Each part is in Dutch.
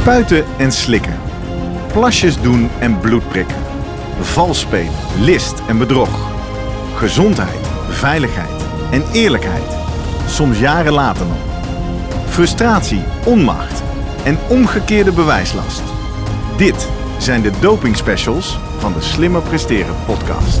Spuiten en slikken. Plasjes doen en bloed prikken. Vals spelen, list en bedrog. Gezondheid, veiligheid en eerlijkheid. Soms jaren later nog. Frustratie, onmacht en omgekeerde bewijslast. Dit zijn de doping specials van de Slimmer Presteren podcast.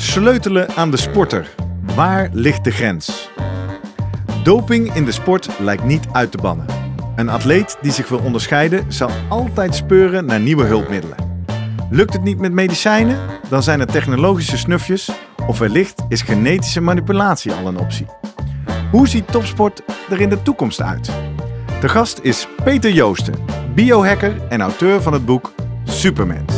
sleutelen aan de sporter. Waar ligt de grens? Doping in de sport lijkt niet uit te bannen. Een atleet die zich wil onderscheiden zal altijd speuren naar nieuwe hulpmiddelen. Lukt het niet met medicijnen, dan zijn er technologische snufjes of wellicht is genetische manipulatie al een optie. Hoe ziet topsport er in de toekomst uit? De gast is Peter Joosten, biohacker en auteur van het boek Supermens.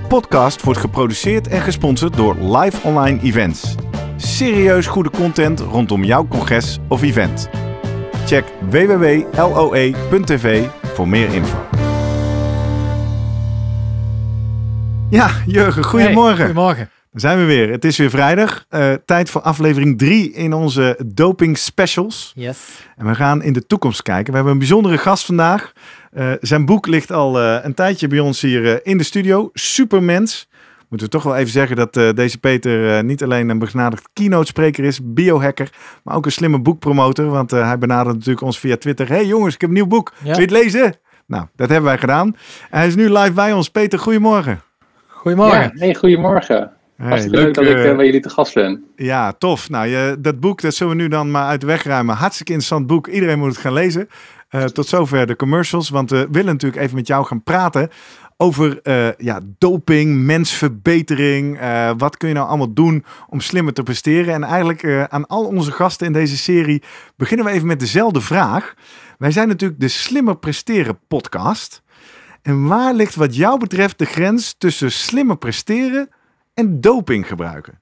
podcast wordt geproduceerd en gesponsord door Live Online Events. Serieus goede content rondom jouw congres of event. Check www.loe.tv voor meer info. Ja, Jurgen, goedemorgen. Hey, goedemorgen. Daar zijn we weer. Het is weer vrijdag. Uh, tijd voor aflevering 3 in onze doping specials. Yes. En we gaan in de toekomst kijken. We hebben een bijzondere gast vandaag. Uh, zijn boek ligt al uh, een tijdje bij ons hier in de studio. Supermens. Moeten we toch wel even zeggen dat deze Peter niet alleen een begnadigd keynote spreker is, biohacker, maar ook een slimme boekpromotor. Want hij benadert natuurlijk ons via Twitter. hey jongens, ik heb een nieuw boek. Ja. Wil je het lezen? Nou, dat hebben wij gedaan. hij is nu live bij ons. Peter, goedemorgen. Goedemorgen. Ja, hey, goedemorgen. Hartstikke leuk, leuk dat ik uh, bij jullie te gast ben. Ja, tof. Nou, je, dat boek, dat zullen we nu dan maar uit de weg ruimen. Hartstikke interessant boek. Iedereen moet het gaan lezen. Uh, tot zover de commercials. Want we willen natuurlijk even met jou gaan praten over uh, ja, doping, mensverbetering. wat kun je nou allemaal doen om slimmer te presteren? En eigenlijk aan al onze gasten in deze serie beginnen we even met dezelfde vraag. Wij zijn natuurlijk de Slimmer Presteren podcast. En waar ligt wat jou betreft de grens tussen slimmer presteren en doping gebruiken?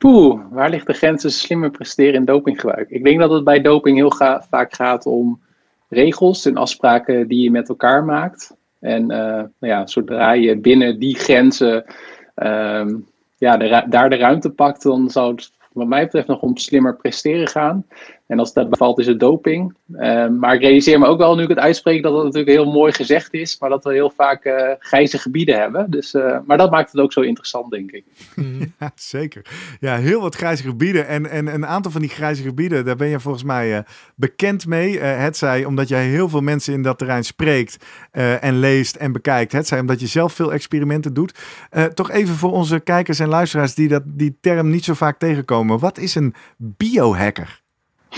Poeh, waar ligt de grens slimmer presteren en dopinggebruik? Ik denk dat het bij doping heel vaak gaat om regels en afspraken die je met elkaar maakt. En uh, nou ja, zodra je binnen die grenzen uh, ja, daar de ruimte pakt, dan zou het wat mij betreft nog om slimmer presteren gaan. En als dat bevalt, is het doping. Uh, maar ik realiseer me ook wel, nu ik het uitspreek, dat het natuurlijk heel mooi gezegd is. Maar dat we heel vaak uh, grijze gebieden hebben. Dus, uh, maar dat maakt het ook zo interessant, denk ik. Ja, zeker. Ja, heel wat grijze gebieden. En, en een aantal van die grijze gebieden, daar ben je volgens mij bekend mee. het zij omdat jij heel veel mensen in dat terrein spreekt en leest en bekijkt. Het zij omdat je zelf veel experimenten doet. toch even voor onze kijkers en luisteraars die dat, die term niet zo vaak tegenkomen. Wat is een biohacker?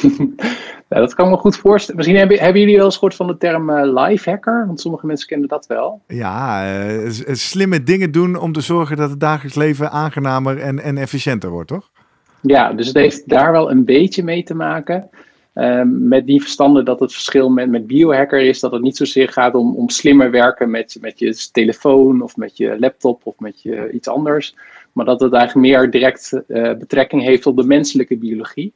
nou, dat kan me goed voorstellen. Misschien hebben, hebben jullie wel eens gehoord van de term uh, lifehacker? Want sommige mensen kennen dat wel. Ja, uh, slimme dingen doen om te zorgen dat het dagelijks leven aangenamer en, en efficiënter wordt, toch? Ja, dus het heeft daar wel een beetje mee te maken. Um, met die verstanden dat het verschil met, met biohacker is dat het niet zozeer gaat om, om slimmer werken met, met je telefoon of met je laptop of met je iets anders. Maar dat het eigenlijk meer direct uh, betrekking heeft op de menselijke biologie.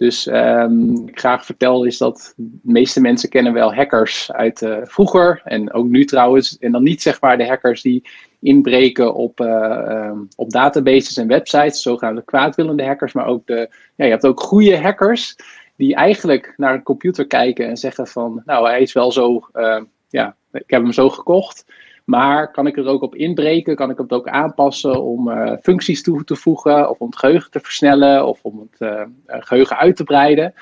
Dus um, ik graag vertel is dat de meeste mensen kennen wel hackers uit uh, vroeger en ook nu trouwens. En dan niet zeg maar de hackers die inbreken op, uh, um, op databases en websites, zogenaamde kwaadwillende hackers, maar ook de, ja, je hebt ook goede hackers die eigenlijk naar een computer kijken en zeggen van, nou hij is wel zo, uh, ja, ik heb hem zo gekocht. Maar kan ik er ook op inbreken? Kan ik het ook aanpassen om functies toe te voegen? Of om het geheugen te versnellen? Of om het geheugen uit te breiden?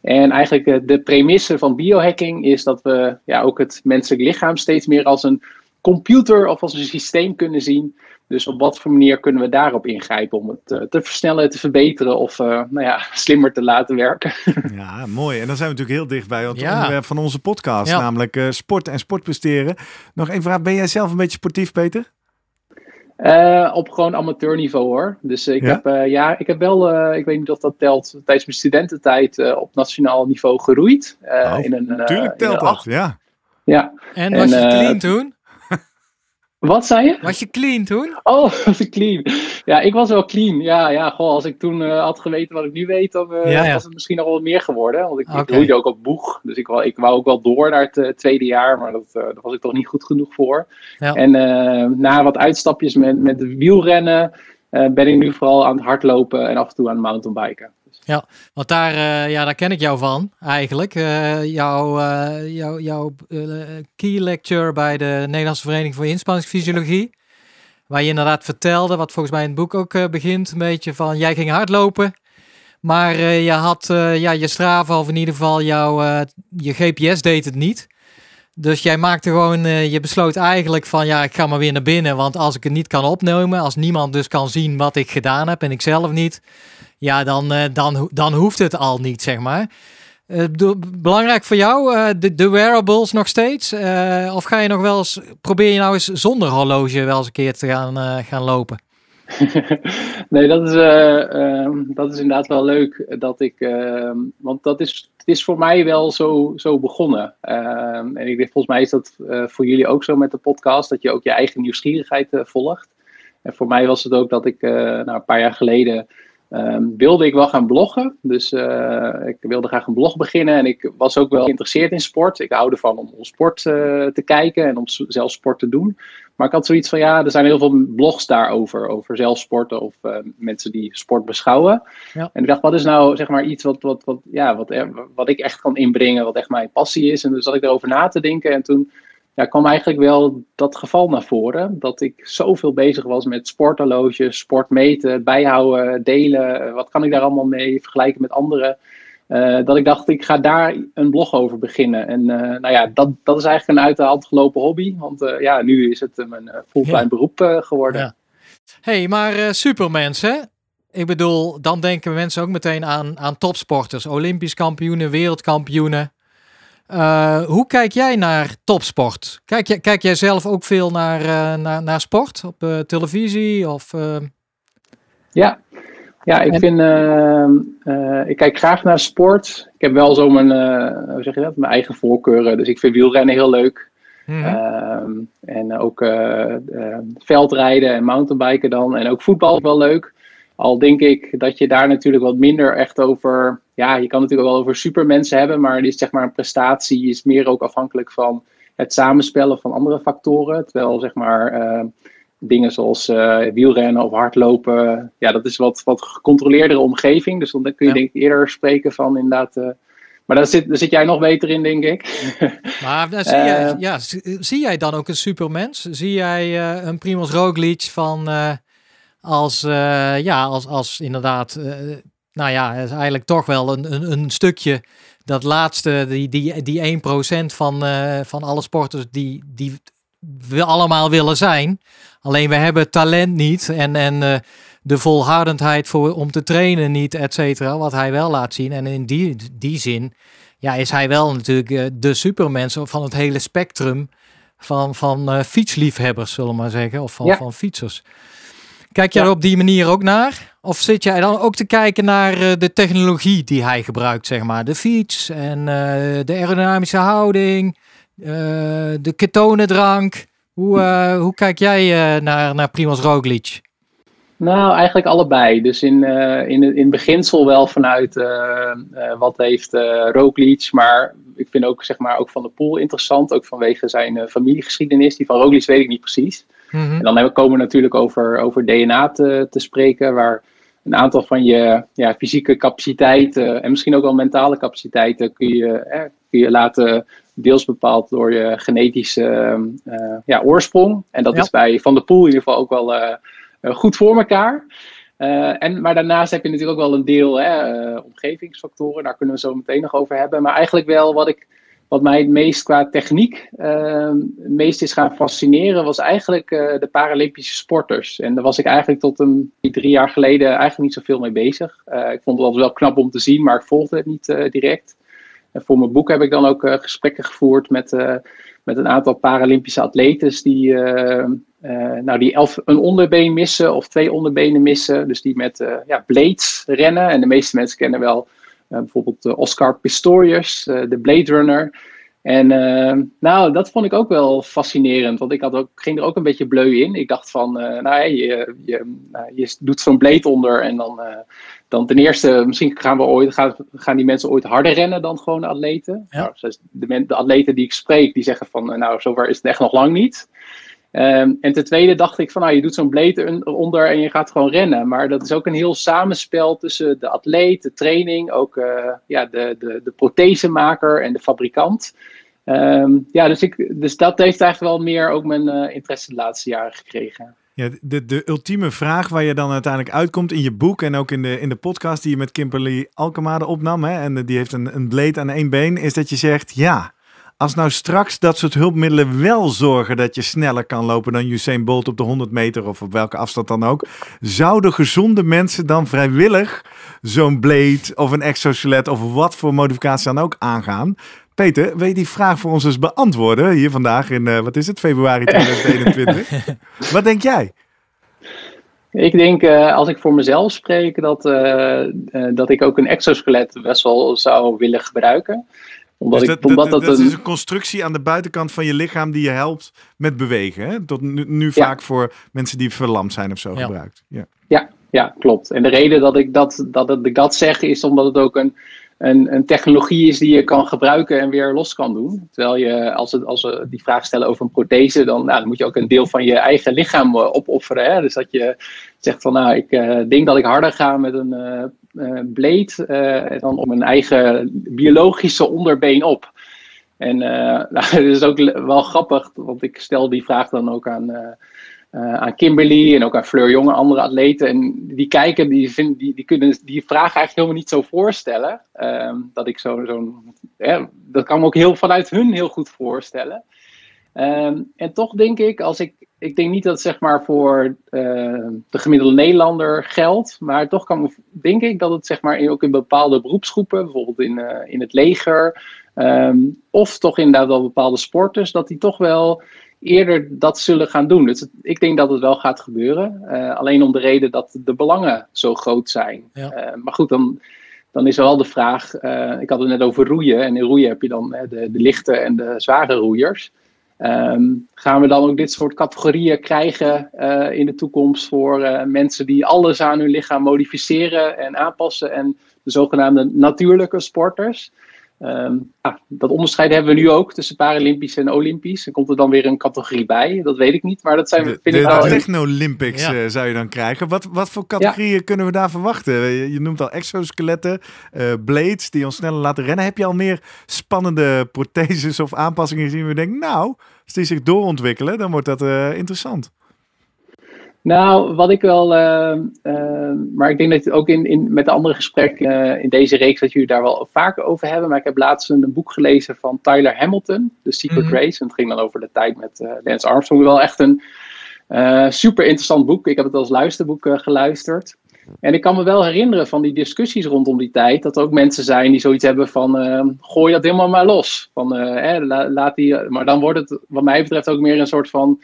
En eigenlijk de premisse van biohacking is dat we ja, ook het menselijk lichaam steeds meer als een computer of als een systeem kunnen zien. Dus op wat voor manier kunnen we daarop ingrijpen om het uh, te versnellen, te verbeteren of uh, nou ja, slimmer te laten werken? Ja, mooi. En dan zijn we natuurlijk heel dichtbij het ja. onderwerp van onze podcast, namelijk uh, sport en sportpresteren. Nog één vraag, ben jij zelf een beetje sportief, Peter? op gewoon amateurniveau hoor. Dus ik, ja? heb, ja, ik heb wel, ik weet niet of dat telt, tijdens mijn studententijd op nationaal niveau geroeid. Oh, in een, natuurlijk telt dat, ja. Ja. En was je clean toen? Wat zei je? Was je clean toen? Oh, was ik clean? Ja, ik was wel clean. Ja, ja goh, als ik toen uh, had geweten wat ik nu weet, dan uh, was het misschien nog wel meer geworden. Want ik, okay. ik ook op boeg. Dus ik wou, ik wou ook wel door naar het uh, tweede jaar, maar dat, daar was ik toch niet goed genoeg voor. Ja. En na wat uitstapjes met, met wielrennen ben ik nu vooral aan het hardlopen en af en toe aan het mountainbiken. Ja, want daar, uh, ja, daar ken ik jou van eigenlijk. Uh, jouw jou, jou, key lecture bij de Nederlandse Vereniging voor Inspanningsfysiologie. Waar je inderdaad vertelde, wat volgens mij in het boek ook begint, een beetje van jij ging hardlopen. Maar je had ja, je Strava of in ieder geval jouw, je GPS deed het niet. Dus jij maakte gewoon, je besloot eigenlijk van ja, ik ga maar weer naar binnen. Want als ik het niet kan opnemen, als niemand dus kan zien wat ik gedaan heb en ik zelf niet, ja, dan, uh, dan, dan hoeft het al niet, zeg maar. Uh, belangrijk voor jou, de, de, wearables nog steeds? of ga je nog wel eens, probeer je nou eens zonder horloge wel eens een keer te gaan, gaan lopen? nee, dat is, ehm, dat is inderdaad wel leuk. Dat ik, ehm, want dat is, het is voor mij wel zo, zo begonnen. Ehm, en ik denk, volgens mij is dat voor jullie ook zo met de podcast, dat je ook je eigen nieuwsgierigheid volgt. En voor mij was het ook dat ik nou, een paar jaar geleden Um, wilde ik wel gaan bloggen. Dus uh, ik wilde graag een blog beginnen. En ik was ook wel geïnteresseerd in sport. Ik hou ervan om, om sport uh, te kijken en om zelf sport te doen. Maar ik had zoiets van, ja, er zijn heel veel blogs daarover. Over zelfsporten of uh, mensen die sport beschouwen. Ja. En ik dacht, wat is nou zeg maar iets wat, wat, wat, ja, wat, wat ik echt kan inbrengen. Wat echt mijn passie is. En dus zat ik erover na te denken. En toen ja, kwam eigenlijk wel dat geval naar voren. Dat ik zoveel bezig was met sporthorloges, sportmeten, bijhouden, delen. Wat kan ik daar allemaal mee vergelijken met anderen? Uh, dat ik dacht, ik ga daar een blog over beginnen. En uh, nou ja, dat, dat is eigenlijk een uit de hand gelopen hobby. Want uh, ja, nu is het mijn fulltime ja. beroep geworden. Ja. hey, maar supermens hè? Ik bedoel, dan denken mensen ook meteen aan, aan topsporters. Olympisch kampioenen, wereldkampioenen. Uh, hoe kijk jij naar topsport? Kijk, jij, kijk jij zelf ook veel naar, uh, naar, naar sport op uh, televisie? Of, Ja, ja ik, vind, ik kijk graag naar sport. Ik heb wel zo mijn, hoe zeg je dat, mijn eigen voorkeuren. Dus ik vind wielrennen heel leuk. Mm -hmm. en ook veldrijden en mountainbiken dan. En ook voetbal wel leuk. Al denk ik dat je daar natuurlijk wat minder echt over. Ja, je kan natuurlijk wel over supermensen hebben, maar is zeg maar een prestatie is meer ook afhankelijk van het samenspellen van andere factoren. Terwijl zeg maar uh, dingen zoals uh, wielrennen of hardlopen, ja, dat is wat, wat gecontroleerdere omgeving. Dus dan kun je ja. denk ik eerder spreken van inderdaad. Uh, maar daar zit, daar zit jij nog beter in, denk ik. Maar zie, jij, ja, zie jij dan ook een supermens? Zie jij een Primoz Roglic van als, uh, ja, als, als inderdaad, uh, nou ja, is eigenlijk toch wel een, een, een stukje dat laatste, die, die, die 1% van, uh, van alle sporters die, die we allemaal willen zijn. Alleen we hebben talent niet en, en de volhardendheid voor, om te trainen niet, et cetera, wat hij wel laat zien. En in die, die zin ja, is hij wel natuurlijk de supermens van het hele spectrum van, van fietsliefhebbers, zullen we maar zeggen, of van, ja. van fietsers. Kijk je er op die manier ook naar? Of zit jij dan ook te kijken naar uh, de technologie die hij gebruikt, zeg maar? De fiets en uh, de aerodynamische houding, uh, de ketonendrank. Hoe, hoe kijk jij naar, naar Primoz Roglic? Nou, eigenlijk allebei. Dus in, in, in beginsel wel vanuit wat heeft Roglic, maar ik vind ook, zeg maar, ook van de Poel interessant, ook vanwege zijn familiegeschiedenis. Die van Roglic weet ik niet precies. Mhm. En dan komen we natuurlijk over, over DNA te, te spreken, waar een aantal van je ja, fysieke capaciteiten en misschien ook wel mentale capaciteiten kun je, kun je laten deels bepaald door je genetische ja, oorsprong. En dat is bij Van der Poel in ieder geval ook wel goed voor elkaar. en, maar daarnaast heb je natuurlijk ook wel een deel hè, omgevingsfactoren. Daar kunnen we zo meteen nog over hebben. Maar eigenlijk wel wat ik wat mij het meest qua techniek uh, het meest is gaan fascineren, was eigenlijk uh, de Paralympische sporters. En daar was ik eigenlijk tot een drie jaar geleden eigenlijk niet zoveel mee bezig. Uh, ik vond het altijd wel knap om te zien, maar ik volgde het niet uh, direct. En voor mijn boek heb ik dan ook gesprekken gevoerd met, met een aantal Paralympische atletes die, nou, die elf, een onderbeen missen of twee onderbenen missen. Dus die met ja, blades rennen. En de meeste mensen kennen wel eh, bijvoorbeeld eh, Oscar Pistorius, eh, de Blade Runner. En nou, dat vond ik ook wel fascinerend, want ik had ook, ging er ook een beetje bleu in. Ik dacht van, nou je, je, nou, je doet zo'n blade onder en dan, dan ten eerste, misschien gaan, we ooit, gaan, gaan die mensen ooit harder rennen dan gewoon atleten. Nou, de, de, atleten die ik spreek, die zeggen van, nou zover is het echt nog lang niet. Um, en ten tweede dacht ik van, nou, je doet zo'n blade onder en je gaat gewoon rennen. Maar dat is ook een heel samenspel tussen de atleet, de training, ook uh, ja, de, de, de prothesemaker en de fabrikant. Um, ja, dus, ik, dus dat heeft eigenlijk wel meer ook mijn uh, interesse de laatste jaren gekregen. Ja, de, de ultieme vraag waar je dan uiteindelijk uitkomt in je boek en ook in de, in de podcast die je met Kimberly Alkemade opnam, hè, en die heeft een, een blade aan één been, is dat je zegt, ja, als nou straks dat soort hulpmiddelen wel zorgen dat je sneller kan lopen dan Usain Bolt op de 100 meter of op welke afstand dan ook, zouden gezonde mensen dan vrijwillig zo'n blade of een exoskelet of wat voor modificatie dan ook aangaan? Peter, wil je die vraag voor ons eens beantwoorden hier vandaag in, uh, wat is het, februari 2021? wat denk jij? Ik denk, uh, als ik voor mezelf spreek, dat, uh, dat ik ook een exoskelet best wel zou willen gebruiken omdat dus dat, ik, dat, dat, dat is een constructie aan de buitenkant van je lichaam die je helpt met bewegen. Hè? Tot nu, nu vaak voor mensen die verlamd zijn of zo gebruikt. Ja. ja. Ja, klopt. En de reden dat ik dat, dat het de GAT zeg, is omdat het ook een, een, een, technologie is die je kan gebruiken en weer los kan doen. Terwijl je, als, het, als we die vraag stellen over een prothese, dan, nou, dan moet je ook een deel van je eigen lichaam uh, opofferen. Hè? Dus dat je zegt van, nou, ik uh, denk dat ik harder ga met een uh, uh, blade uh, dan om een eigen biologische onderbeen op. En uh, nou, dat is ook wel grappig, want ik stel die vraag dan ook aan, aan Kimberly en ook aan Fleur Jonge, andere atleten. En die kijken, die, vinden, die, die kunnen die vraag eigenlijk helemaal niet zo voorstellen. Ehm, dat ik zo'n. Zo dat kan me ook heel vanuit hun heel goed voorstellen. Um, en toch denk ik, als ik ik denk niet dat het zeg maar voor uh, de gemiddelde Nederlander geldt. Maar toch kan, denk ik dat het zeg maar ook in bepaalde beroepsgroepen, bijvoorbeeld in, uh, in het leger, um, of toch inderdaad wel bepaalde sporters, dat die toch wel eerder dat zullen gaan doen. Dus het, ik denk dat het wel gaat gebeuren. Uh, alleen om de reden dat de belangen zo groot zijn. Ja. maar goed, dan, dan is wel de vraag. ik had het net over roeien. En in roeien heb je dan de, de lichte en de zware roeiers. Um, gaan we dan ook dit soort categorieën krijgen uh, in de toekomst voor uh, mensen die alles aan hun lichaam modificeren en aanpassen en de zogenaamde natuurlijke sporters? Um, ah, dat onderscheid hebben we nu ook tussen Paralympisch en Olympisch. Er komt er dan weer een categorie bij, dat weet ik niet. Maar dat zijn de, vind de, ik wel. De Technolympics ja. uh, zou je dan krijgen. Wat, wat voor categorieën ja. kunnen we daar verwachten? Je, je noemt al exoskeletten, blades die ons sneller laten rennen. Heb je al meer spannende protheses of aanpassingen gezien? We denken, nou, als die zich doorontwikkelen, dan wordt dat uh, interessant. Nou, wat ik wel, uh, uh, maar ik denk dat ook in, in, met de andere gesprekken in deze reeks dat jullie daar wel vaker over hebben. Maar ik heb laatst een, boek gelezen van Tyler Hamilton, The Secret mm -hmm. Race. En het ging dan over de tijd met Lance Armstrong. Wel echt een super interessant boek. Ik heb het als luisterboek geluisterd. En ik kan me wel herinneren van die discussies rondom die tijd, dat er ook mensen zijn die zoiets hebben van, uh, gooi dat helemaal maar los. Van, uh, laat die, maar dan wordt het wat mij betreft ook meer een soort van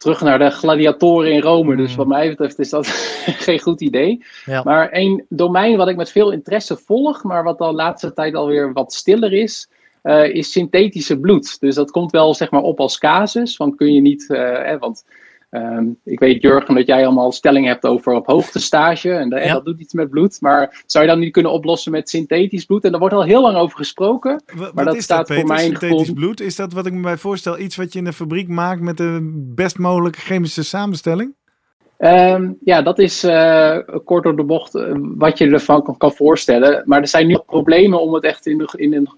terug naar de gladiatoren in Rome. Dus mm. wat mij betreft is dat geen goed idee. Ja. Maar een domein wat ik met veel interesse volg, maar wat de laatste tijd alweer wat stiller is, uh, is synthetische bloed. Dus dat komt wel zeg maar op als casus, van kun je niet, uh, want Um, ik weet, Jurgen, dat jij allemaal stellingen hebt over op hoogtestage. En, en dat doet iets met bloed. Maar zou je dat niet kunnen oplossen met synthetisch bloed? En daar wordt al heel lang over gesproken. Maar dat is staat dat, voor mij synthetisch bloed? Is dat wat ik me bij voorstel? Iets wat je in de fabriek maakt met de best mogelijke chemische samenstelling? Um, ja, dat is uh, kort door de bocht uh, wat je ervan kan, kan, voorstellen. Maar er zijn nu problemen om het echt in, de, in, een,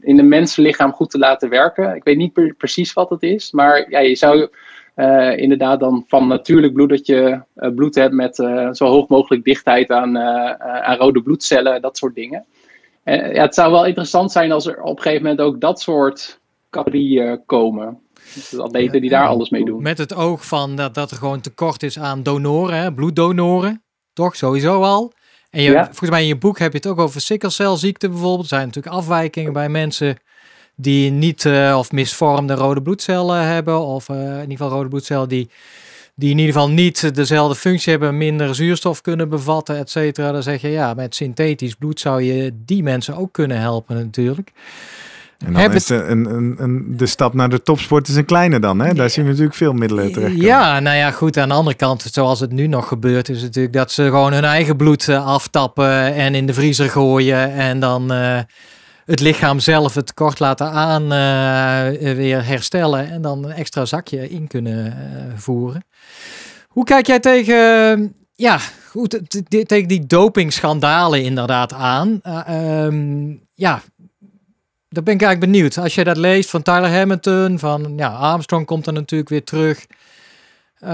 in een mensenlichaam goed te laten werken. Ik weet niet pre precies wat het is, maar ja, je zou uh, inderdaad dan van natuurlijk bloed dat je bloed hebt met zo hoog mogelijk dichtheid aan, aan rode bloedcellen, dat soort dingen. En, ja, het zou wel interessant zijn als er op een gegeven moment ook dat soort categorieën komen. Dus atleten die daar alles mee doen. Met het oog van dat, dat er gewoon tekort is aan donoren, hè? bloeddonoren. Toch, sowieso al. En je, volgens mij in je boek heb je het ook over sikkelcelziekte bijvoorbeeld. Er zijn natuurlijk afwijkingen bij mensen die niet uh, of misvormde rode bloedcellen hebben. Of uh, in ieder geval rode bloedcellen die, die in ieder geval niet dezelfde functie hebben, minder zuurstof kunnen bevatten, et cetera. Dan zeg je ja, met synthetisch bloed zou je die mensen ook kunnen helpen natuurlijk. En dan is de, een, een, een, de stap naar de topsport is een kleine dan. Hè? Daar zien we natuurlijk veel middelen terecht. Ja, nou ja, goed. Aan de andere kant, zoals het nu nog gebeurt, is natuurlijk dat ze gewoon hun eigen bloed uh, aftappen en in de vriezer gooien. En dan uh, het lichaam zelf het kort laten aan uh, weer herstellen. En dan een extra zakje in kunnen voeren. Hoe kijk jij tegen, ja, goed, tegen die dopingschandalen inderdaad aan? Um, ja, daar ben ik eigenlijk benieuwd. Als je dat leest van Tyler Hamilton, van ja, Armstrong komt er natuurlijk weer terug. Um,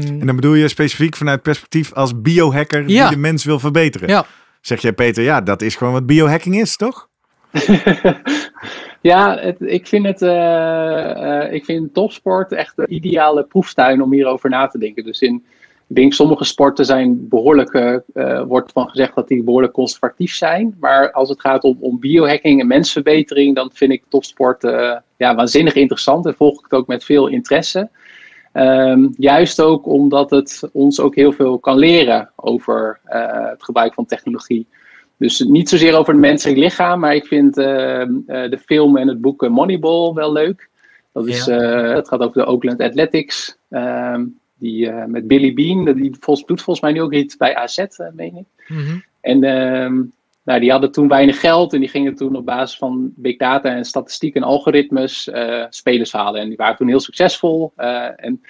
en dan bedoel je specifiek vanuit perspectief als biohacker die de mens wil verbeteren. Ja. Zeg jij Peter, ja, dat is gewoon wat biohacking is, toch? ja, ik vind het, uh, uh, ik vind topsport echt de ideale proeftuin om hierover na te denken. Dus in ik denk sommige sporten zijn behoorlijk, uh, wordt van gezegd dat die behoorlijk conservatief zijn. Maar als het gaat om, om biohacking en mensverbetering, dan vind ik topsport ja, waanzinnig interessant en volg ik het ook met veel interesse. Um, juist ook omdat het ons ook heel veel kan leren over het gebruik van technologie. Dus niet zozeer over het menselijk lichaam, maar ik vind de film en het boek Moneyball wel leuk. Dat is, ja. gaat over de Oakland Athletics. Um, die, met Billy Bean, die volgens, doet volgens mij nu ook iets bij AZ, eh, meen ik. Mm -hmm. En uh, nou, die hadden toen weinig geld en die gingen toen op basis van big data en statistiek en algoritmes spelers halen. En die waren toen heel succesvol. en,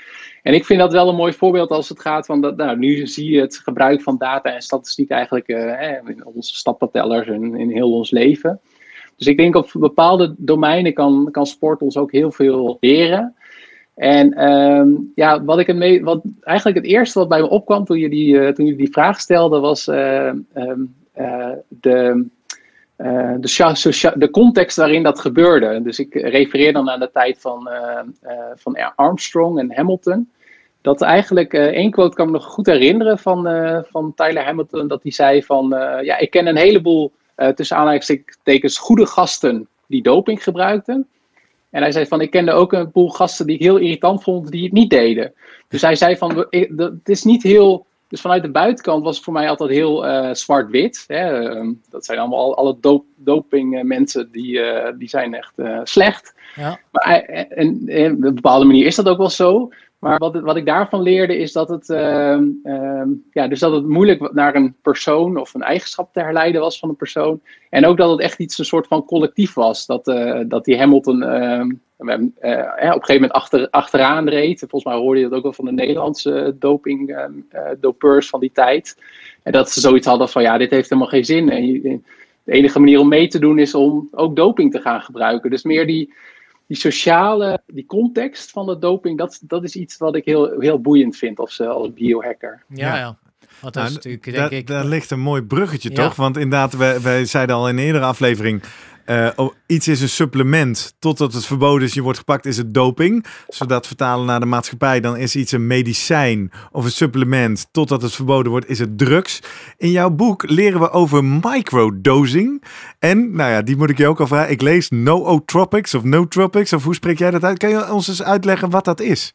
en ik vind dat wel een mooi voorbeeld als het gaat van dat, nou, nu zie je het gebruik van data en statistiek eigenlijk in onze stappentellers en in heel ons leven. Dus ik denk op bepaalde domeinen kan, kan sport ons ook heel veel leren. En um, ja, wat ik het mee, wat eigenlijk het eerste wat bij me opkwam toen je die, uh, toen je die vraag stelde, was uh, um, uh, de, de, de, context waarin dat gebeurde. Dus ik refereer dan aan de tijd van, van Armstrong en Hamilton. Dat eigenlijk één quote kan me nog goed herinneren van, van Tyler Hamilton, dat hij zei van ja, ik ken een heleboel tussen aanhalingstekens goede gasten die doping gebruikten. En hij zei van, ik kende ook een boel gasten die ik heel irritant vond, die het niet deden. Dus hij zei van, het is niet heel... Dus vanuit de buitenkant was het voor mij altijd heel uh, zwart-wit. Ehm, dat zijn allemaal alle dop, doping uh, mensen die, uh, die zijn echt slecht. Ja. Maar en, en, op een bepaalde manier is dat ook wel zo. Maar wat, wat ik daarvan leerde is dat het, uh, uh, ja, dus dat het moeilijk naar een persoon of een eigenschap te herleiden was van een persoon. En ook dat het echt iets een soort van collectief was. Dat, dat die Hamilton ehm, eh, op een gegeven moment achter, achteraan reed. Volgens mij hoorde je dat ook wel van de Nederlandse doping, ehm, eh, dopeurs van die tijd. En dat ze zoiets hadden van ja, dit heeft helemaal geen zin. En de enige manier om mee te doen is om ook doping te gaan gebruiken. Dus meer die die sociale, die context van de doping, dat, dat is iets wat ik heel, heel boeiend vind als, als biohacker. Ja, ja. Want dat is nou, natuurlijk, denk ik... Daar ligt een mooi bruggetje, toch? Want inderdaad, wij, wij zeiden al in een eerdere aflevering... Uh, oh, iets is een supplement totdat het verboden is, je wordt gepakt, is het doping. Zodat vertalen naar de maatschappij, dan is iets een medicijn of een supplement. Totdat het verboden wordt, is het drugs. In jouw boek leren we over microdosing. En, nou ja, die moet ik je ook al vragen. Ik lees nootropics of nootropics, of hoe spreek jij dat uit? Kan je ons eens uitleggen wat dat is?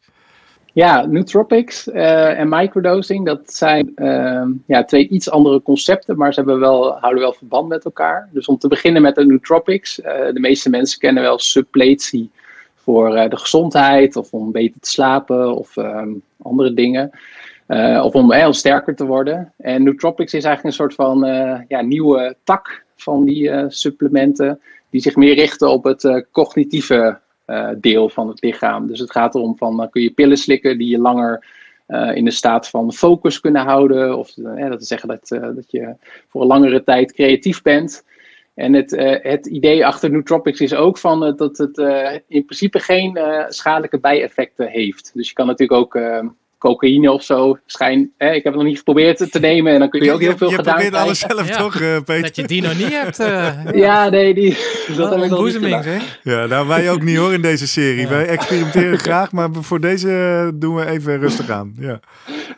Ja, nootropics uh, en microdosing, dat zijn uh, ja, twee iets andere concepten, maar ze hebben wel, houden wel verband met elkaar. Dus om te beginnen met de nootropics, uh, de meeste mensen kennen wel suppletie voor uh, de gezondheid of om beter te slapen of um, andere dingen. of om heel sterker te worden. En nootropics is eigenlijk een soort van ja, nieuwe tak van die supplementen, die zich meer richten op het cognitieve deel van het lichaam. Dus het gaat erom van, dan kun je pillen slikken die je langer in de staat van focus kunnen houden. Of dat wil zeggen dat, dat je voor een langere tijd creatief bent. En het, het idee achter Nootropics is ook van, dat het in principe geen schadelijke bijeffecten heeft. Dus je kan natuurlijk ook cocaïne of zo. Schijn, hè, ik heb het nog niet geprobeerd te nemen en dan kun je ook heel veel je gedaan Je probeert alles zelf toch, uh, Peter? Dat je die nog niet hebt. Uh, ja, nee, die, dat heb ik nog niet gedaan. Ja, nou wij ook niet hoor in deze serie. Ja. Wij experimenteren graag, maar voor deze doen we even rustig aan. Ja,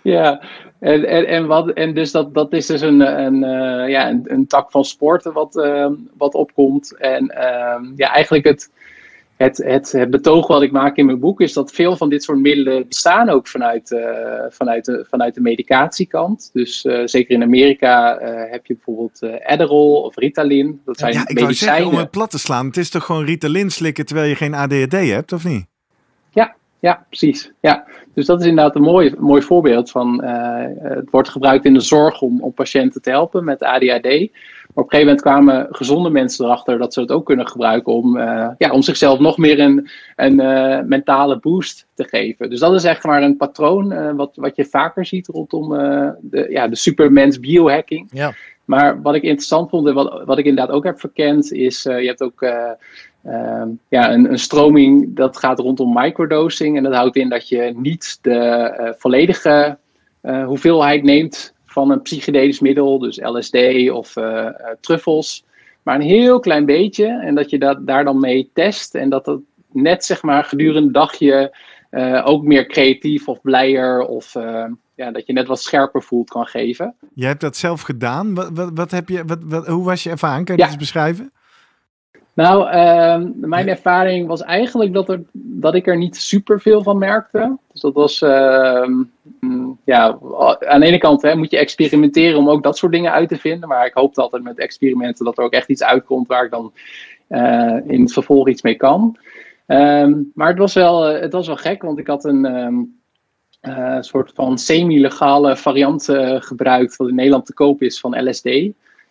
ja. En, en, en, wat, en dus dat, dat is dus een, een, uh, ja, een, een, tak van sporten wat, uh, wat opkomt. En ja, eigenlijk het, het, het, het, betoog wat ik maak in mijn boek is dat veel van dit soort middelen bestaan ook vanuit, uh, vanuit, de, vanuit de medicatiekant. Dus uh, zeker in Amerika uh, heb je bijvoorbeeld Adderall of Ritalin. Dat zijn ja, ik. Wou zeggen, om het plat te slaan, het is toch gewoon Ritalin slikken terwijl je geen ADHD hebt, of niet? Ja, ja precies. Ja. Dus dat is inderdaad een mooi, mooi voorbeeld van. het wordt gebruikt in de zorg om, om patiënten te helpen met ADHD. Maar op een gegeven moment kwamen gezonde mensen erachter dat ze het ook kunnen gebruiken om, uh, ja, om zichzelf nog meer een, een uh, mentale boost te geven. Dus dat is echt maar een patroon wat, wat je vaker ziet rondom de, ja, de supermens biohacking. Ja. Maar wat ik interessant vond en wat, wat ik inderdaad ook heb verkend, is je hebt ook ja, een, een stroming dat gaat rondom microdosing. En dat houdt in dat je niet de volledige hoeveelheid neemt van een psychedelisch middel, dus LSD of uh, truffels, maar een heel klein beetje. En dat je dat daar dan mee test en dat het net zeg maar gedurende de dag je uh, ook meer creatief of blijer of ja, dat je net wat scherper voelt kan geven. Je hebt dat zelf gedaan. Wat, wat, wat heb je, wat, wat, hoe was je ervaring? Kan je ja. dat eens beschrijven? Nou, uh, mijn ervaring was eigenlijk dat, er, dat ik er niet super veel van merkte. Dus dat was, uh, ja, aan de ene kant hè, moet je experimenteren om ook dat soort dingen uit te vinden. Maar ik hoopte altijd met experimenten dat er ook echt iets uitkomt waar ik dan uh, in het vervolg iets mee kan. Um, maar het was, wel, het was wel gek, want ik had een um, soort van semi-legale variant gebruikt, wat in Nederland te koop is van LSD.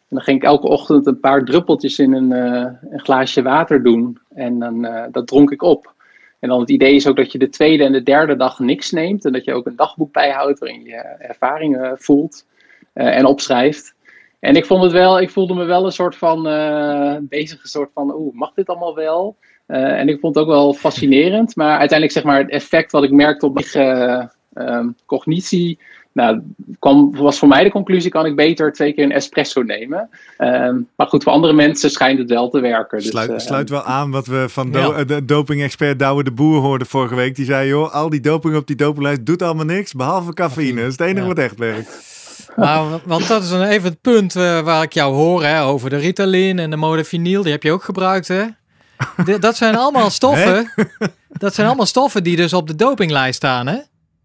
En dan ging ik elke ochtend een paar druppeltjes in een, uh, een glaasje water doen. En dan, uh, dat dronk ik op. En dan het idee is ook dat je de tweede en de derde dag niks neemt. En dat je ook een dagboek bijhoudt waarin je ervaringen voelt uh, en opschrijft. En ik vond het wel, ik voelde me wel een soort van bezig, een soort van, oeh, mag dit allemaal wel? en ik vond het ook wel fascinerend. Maar uiteindelijk zeg maar het effect wat ik merkte op mijn cognitie nou, kwam, was voor mij de conclusie, kan ik beter twee keer een espresso nemen. Um, maar goed, voor andere mensen schijnt het wel te werken. Dus, sluit, uh, sluit wel aan wat we van do ja. de doping-expert Douwe de Boer hoorden vorige week. Die zei, joh, al die doping op die dopinglijst doet allemaal niks, behalve cafeïne. Dat is het enige ja. wat echt werkt. Nou, want dat is een even het punt uh, waar ik jou hoor, hè, over de Ritalin en de modafinil. Die heb je ook gebruikt, hè? De, dat zijn allemaal stoffen. dat zijn allemaal stoffen die dus op de dopinglijst staan, hè?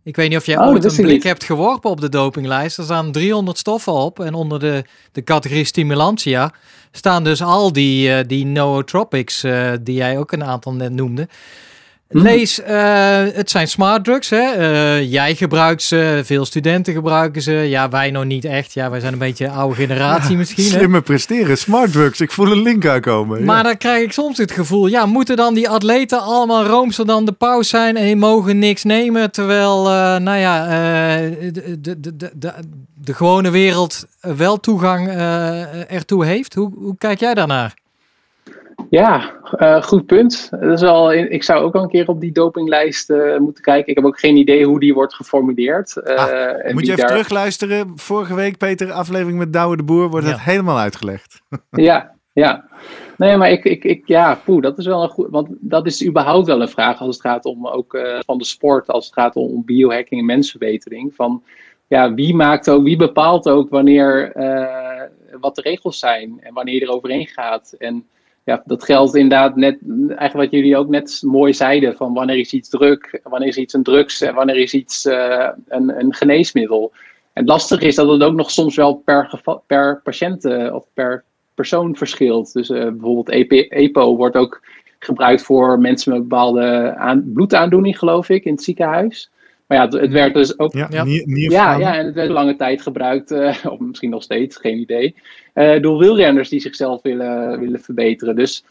Ik weet niet of jij oh, ooit een blik hebt geworpen op de dopinglijst. Er staan 300 stoffen op. En onder de, de categorie stimulantia staan dus al die, uh, die nootropics, uh, die jij ook een aantal net noemde. Lees, uh, het zijn smart drugs. Hè? Uh, jij gebruikt ze, veel studenten gebruiken ze. Ja, wij nog niet echt. Ja, wij zijn een beetje oude generatie ja, misschien. Slimme hè? presteren, smart drugs. Ik voel een link aankomen. Maar ja. dan krijg ik soms het gevoel, ja, moeten dan die atleten allemaal roomser dan de paus zijn en mogen niks nemen, terwijl, uh, nou ja, de, de, de, de, de gewone wereld wel toegang ertoe heeft? Hoe, hoe kijk jij daarnaar? Ja, uh, goed punt. Dat is wel, ik zou ook al een keer op die dopinglijst uh, moeten kijken. Ik heb ook geen idee hoe die wordt geformuleerd. Uh, ah, moet je even daar... terugluisteren. Vorige week, Peter, aflevering met Douwe de Boer, wordt ja. het helemaal uitgelegd. ja, ja. Nee, maar ik, ik, ik ja, poeh, dat is wel een goed. Want dat is überhaupt wel een vraag als het gaat om ook van de sport, als het gaat om biohacking en mensverbetering. Van ja, wie maakt ook, wie bepaalt ook wanneer wat de regels zijn en wanneer je er overheen gaat. En ja, dat geldt inderdaad net, eigenlijk wat jullie ook net mooi zeiden, van wanneer is iets druk, wanneer is iets een drugs en wanneer is iets uh, een, een geneesmiddel. En het lastige is dat het ook nog soms wel per, per patiënt uh, of per persoon verschilt. Dus uh, bijvoorbeeld EPO wordt ook gebruikt voor mensen met bepaalde aan, bloedaandoening, geloof ik, in het ziekenhuis. Maar ja, het werd dus ook. Ja, ja. ja, ja, en het werd lange tijd gebruikt, uh, of misschien nog steeds, geen idee. Uh, door wielrenners die zichzelf willen, willen verbeteren. Dus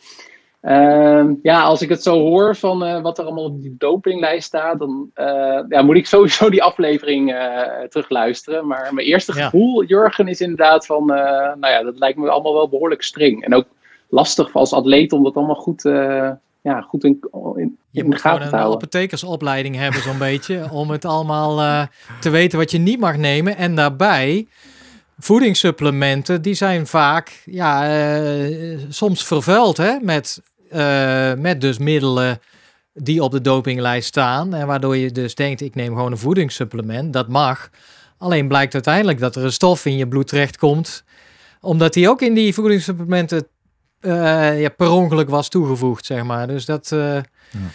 Ehm, ja, als ik het zo hoor van uh, wat er allemaal op die dopinglijst staat, dan uh, ja, moet ik sowieso die aflevering uh, terugluisteren. Maar mijn eerste gevoel, Jurgen, is inderdaad van, nou ja, dat lijkt me allemaal wel behoorlijk streng. En ook lastig als atleet om dat allemaal goed, ja, goed in, in, je moet gewoon een apothekersopleiding hebben, zo'n beetje, om het allemaal te weten wat je niet mag nemen. En daarbij voedingssupplementen, die zijn vaak ja, uh, soms vervuild hè, met uh, met dus middelen die op de dopinglijst staan. En waardoor je dus denkt, ik neem gewoon een voedingssupplement. Dat mag. Alleen blijkt uiteindelijk dat er een stof in je bloed terechtkomt. Omdat die ook in die voedingssupplementen uh, ja, per ongeluk was toegevoegd, zeg maar. Dus dat... Uh,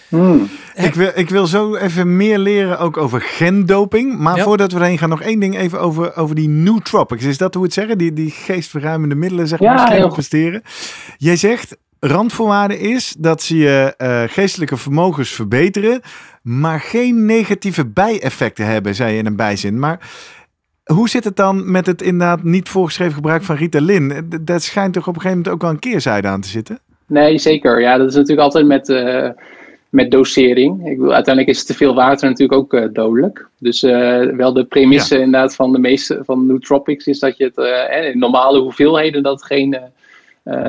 Hmm. Ik, wil, ik wil zo even meer leren ook over gendoping. Maar voordat we erheen gaan, nog één ding even over, over die nootropics. Is dat hoe het zeggen? Die, die geestverruimende middelen, zeg maar, ja, presteren. Jij zegt, randvoorwaarde is dat ze je uh, geestelijke vermogens verbeteren, maar geen negatieve bijeffecten hebben, zei je in een bijzin. Maar hoe zit het dan met het inderdaad niet voorgeschreven gebruik van Ritalin? Dat schijnt toch op een gegeven moment ook wel een keerzijde aan te zitten? Nee, zeker. Ja, dat is natuurlijk altijd met, uh, met dosering. Ik uiteindelijk is te veel water natuurlijk ook uh, dodelijk. Dus wel de premisse inderdaad van de meeste van nootropics is dat je het in normale hoeveelheden dat geen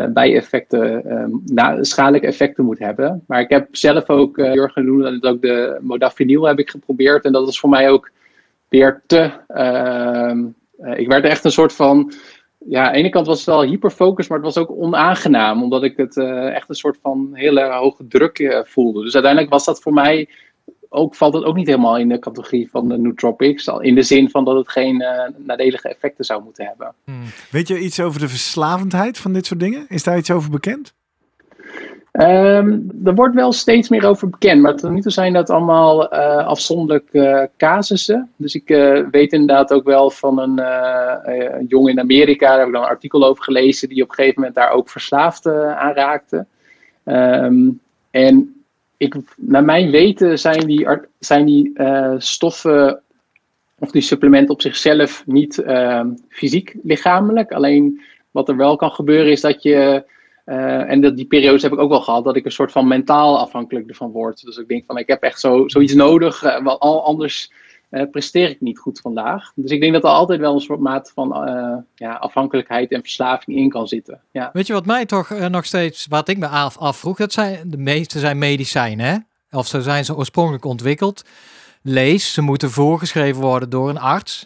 bijeffecten, um, schadelijke effecten moet hebben. Maar ik heb zelf ook, Jurgen noemde het ook, de modafinil heb ik geprobeerd. En dat is voor mij ook weer te... Uh, ik werd echt een soort van... Ja, aan de ene kant was het wel hyperfocus, maar het was ook onaangenaam. Omdat ik het echt een soort van hele hoge druk voelde. Dus uiteindelijk was dat voor mij ook, valt het ook niet helemaal in de categorie van de nootropics. In de zin van dat het geen nadelige effecten zou moeten hebben. Hmm. Weet je iets over de verslavendheid van dit soort dingen? Is daar iets over bekend? Um, er wordt wel steeds meer over bekend, maar tot nu toe zijn dat allemaal uh, afzonderlijke uh, casussen. Dus ik uh, weet inderdaad ook wel van een, jongen in Amerika, daar heb ik dan een artikel over gelezen, die op een gegeven moment daar ook verslaafd aan raakte. Um, en ik, naar mijn weten zijn die, zijn die stoffen of die supplementen op zichzelf niet uh, fysiek lichamelijk. Alleen wat er wel kan gebeuren is dat je, uh, en dat, die periodes heb ik ook wel gehad, dat ik een soort van mentaal afhankelijk ervan word. Dus ik denk van ik heb echt zo, zoiets nodig, al anders uh, presteer ik niet goed vandaag. Dus ik denk dat er altijd wel een soort mate van uh, ja, afhankelijkheid en verslaving in kan zitten. Ja. Weet je wat mij toch uh, nog steeds, wat ik me af, afvroeg, dat zijn, de meeste zijn medicijnen, hè? of zo zijn ze oorspronkelijk ontwikkeld. Lees, ze moeten voorgeschreven worden door een arts.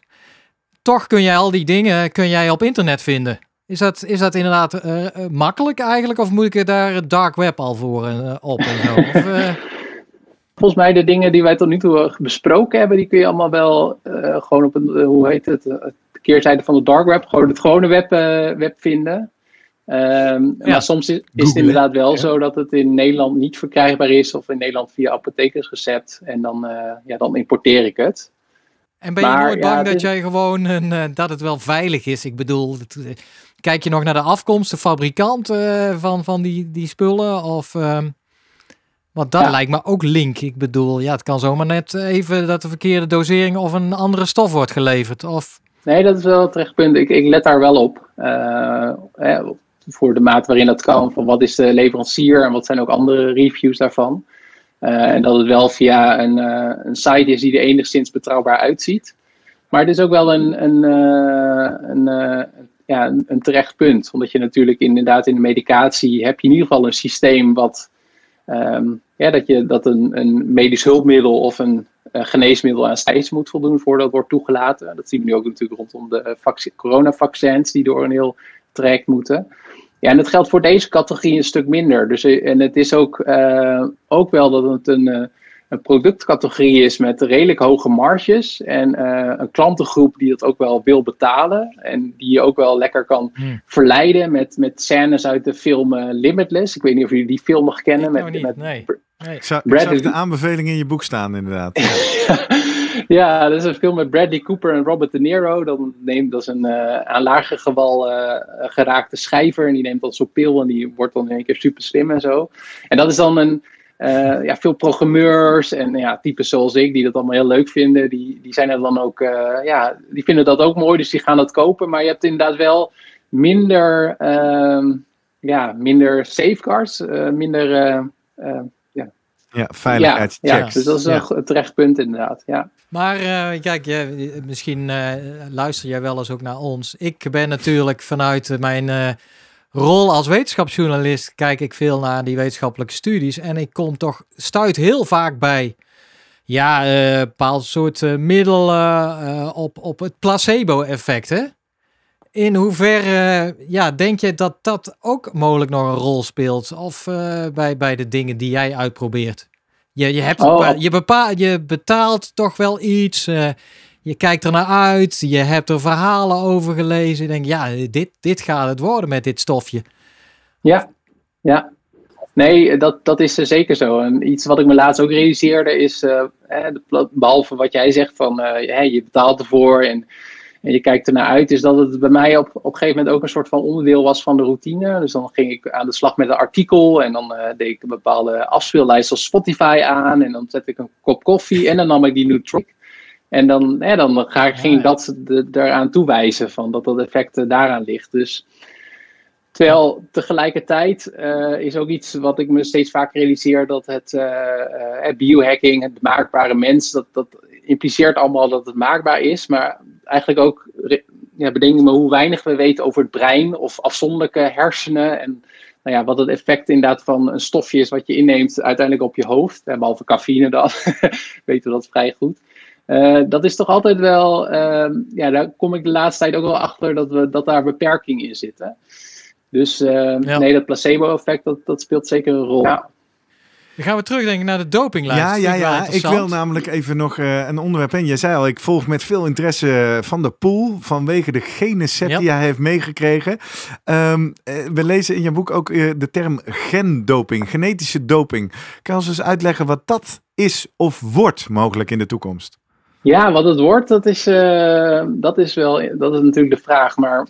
Toch kun jij al die dingen kun jij op internet vinden. Is dat, is dat inderdaad makkelijk eigenlijk, of moet ik daar het dark web al voor op en zo? Of, volgens mij de dingen die wij tot nu toe besproken hebben, die kun je allemaal wel uh, gewoon op een, uh, hoe heet het, uh, de keerzijde van de dark web, gewoon het gewone web, web vinden. Um, ja. Maar soms is, is het inderdaad wel ja. zo dat het in Nederland niet verkrijgbaar is, of in Nederland via apothekersrecept, en dan, ja, dan importeer ik het. En ben je nooit bang dat jij gewoon een, dat het wel veilig is? Ik bedoel, kijk je nog naar de afkomst, de fabrikant van, van die, die spullen? Of, um... Want dat lijkt me ook link. Ik bedoel, ja, het kan zomaar net even dat de verkeerde dosering of een andere stof wordt geleverd. Of... Nee, dat is wel het terecht punt. Ik, ik let daar wel op. Uh, voor de maat waarin dat kan. Van wat is de leverancier en wat zijn ook andere reviews daarvan. Uh, en dat het wel via een, een site is die er enigszins betrouwbaar uitziet. Maar het is ook wel een, een, een, ja, een, terecht punt. Omdat je natuurlijk inderdaad in de medicatie heb je in ieder geval een systeem wat Um, ja, dat, je, dat een, een medisch hulpmiddel of een geneesmiddel aan stijs moet voldoen voordat het wordt toegelaten. Dat zien we nu ook natuurlijk rondom de coronavaccins die door een heel traject moeten. Ja, en dat geldt voor deze categorie een stuk minder. Dus, eh, en het is ook, uh, ook wel dat het een, een productcategorie is met redelijk hoge marges. En uh, een klantengroep die dat ook wel wil betalen. En die je ook wel lekker kan hmm. verleiden met, met scènes uit de film uh, Limitless. Ik weet niet of jullie die film nog kennen. met, met nee. nee. Ik zou, ik de aanbeveling in je boek staan, inderdaad. ja, dat is een film met Bradley Cooper en Robert De Niro. Dat, neemt, dat is een uh, aan lager gewal geraakte schrijver. En die neemt dan zo'n pil en die wordt dan in één keer super slim en zo. En dat is dan een uh, ja, veel programmeurs en ja, types zoals ik, die dat allemaal heel leuk vinden, die, die zijn er dan ook, uh, ja, die vinden dat ook mooi, dus die gaan dat kopen. Maar je hebt inderdaad wel minder, uh, ja, minder safeguards, minder ja. Ja, veiligheidschecks. Ja, ja, dus dat is een terecht punt inderdaad. Ja. Maar kijk, misschien luister jij wel eens ook naar ons. Ik ben natuurlijk vanuit mijn rol als wetenschapsjournalist kijk ik veel naar die wetenschappelijke studies. En ik kom toch, stuit heel vaak bij ja, uh, bepaald soort uh, middelen uh, op, op het placebo-effect. Hè? In hoeverre ja, denk je dat dat ook mogelijk nog een rol speelt? Of bij, bij de dingen die jij uitprobeert? Je, je, hebt, oh. je, bepaalt, je betaalt toch wel iets. Je kijkt er naar uit. Je hebt er verhalen over gelezen. Je denkt, ja, dit, dit gaat het worden met dit stofje. Ja, ja. Nee, dat, dat is zeker zo. En iets wat ik me laatst ook realiseerde is, uh, behalve wat jij zegt van uh, je betaalt ervoor en, en je kijkt ernaar uit, is dat het bij mij op, op een gegeven moment ook een soort van onderdeel was van de routine. Dus dan ging ik aan de slag met een artikel en dan deed ik een bepaalde afspeellijst als Spotify aan en dan zet ik een kop koffie en dan nam ik die nootropic. En dan, dan ga ik, ging ik dat eraan toewijzen van dat dat effect daaraan ligt. Dus Terwijl tegelijkertijd uh, is ook iets wat ik me steeds vaker realiseer, dat het uh, biohacking, het maakbare mens, dat, dat impliceert allemaal dat het maakbaar is. Maar eigenlijk ook ja, bedenk me hoe weinig we weten over het brein of afzonderlijke hersenen. En nou ja, wat het effect inderdaad van een stofje is wat je inneemt uiteindelijk op je hoofd. En behalve cafeïne dan, weten we dat vrij goed. Uh, dat is toch altijd wel, uh, ja, daar kom ik de laatste tijd ook wel achter dat, we, dat daar beperkingen in zitten. Dus uh, nee, dat placebo-effect, dat, dat speelt zeker een rol. Ja. Dan gaan we terugdenken naar de dopinglijst. Ja, ja, ja. Ik wil namelijk even nog uh, een onderwerp. En jij zei al, ik volg met veel interesse van de pool vanwege de gene set die hij heeft meegekregen. Um, we lezen in je boek ook uh, de term gendoping, genetische doping. Kan je ons eens uitleggen wat dat is of wordt mogelijk in de toekomst? Ja, wat het wordt, dat is, dat is wel dat is natuurlijk de vraag. Maar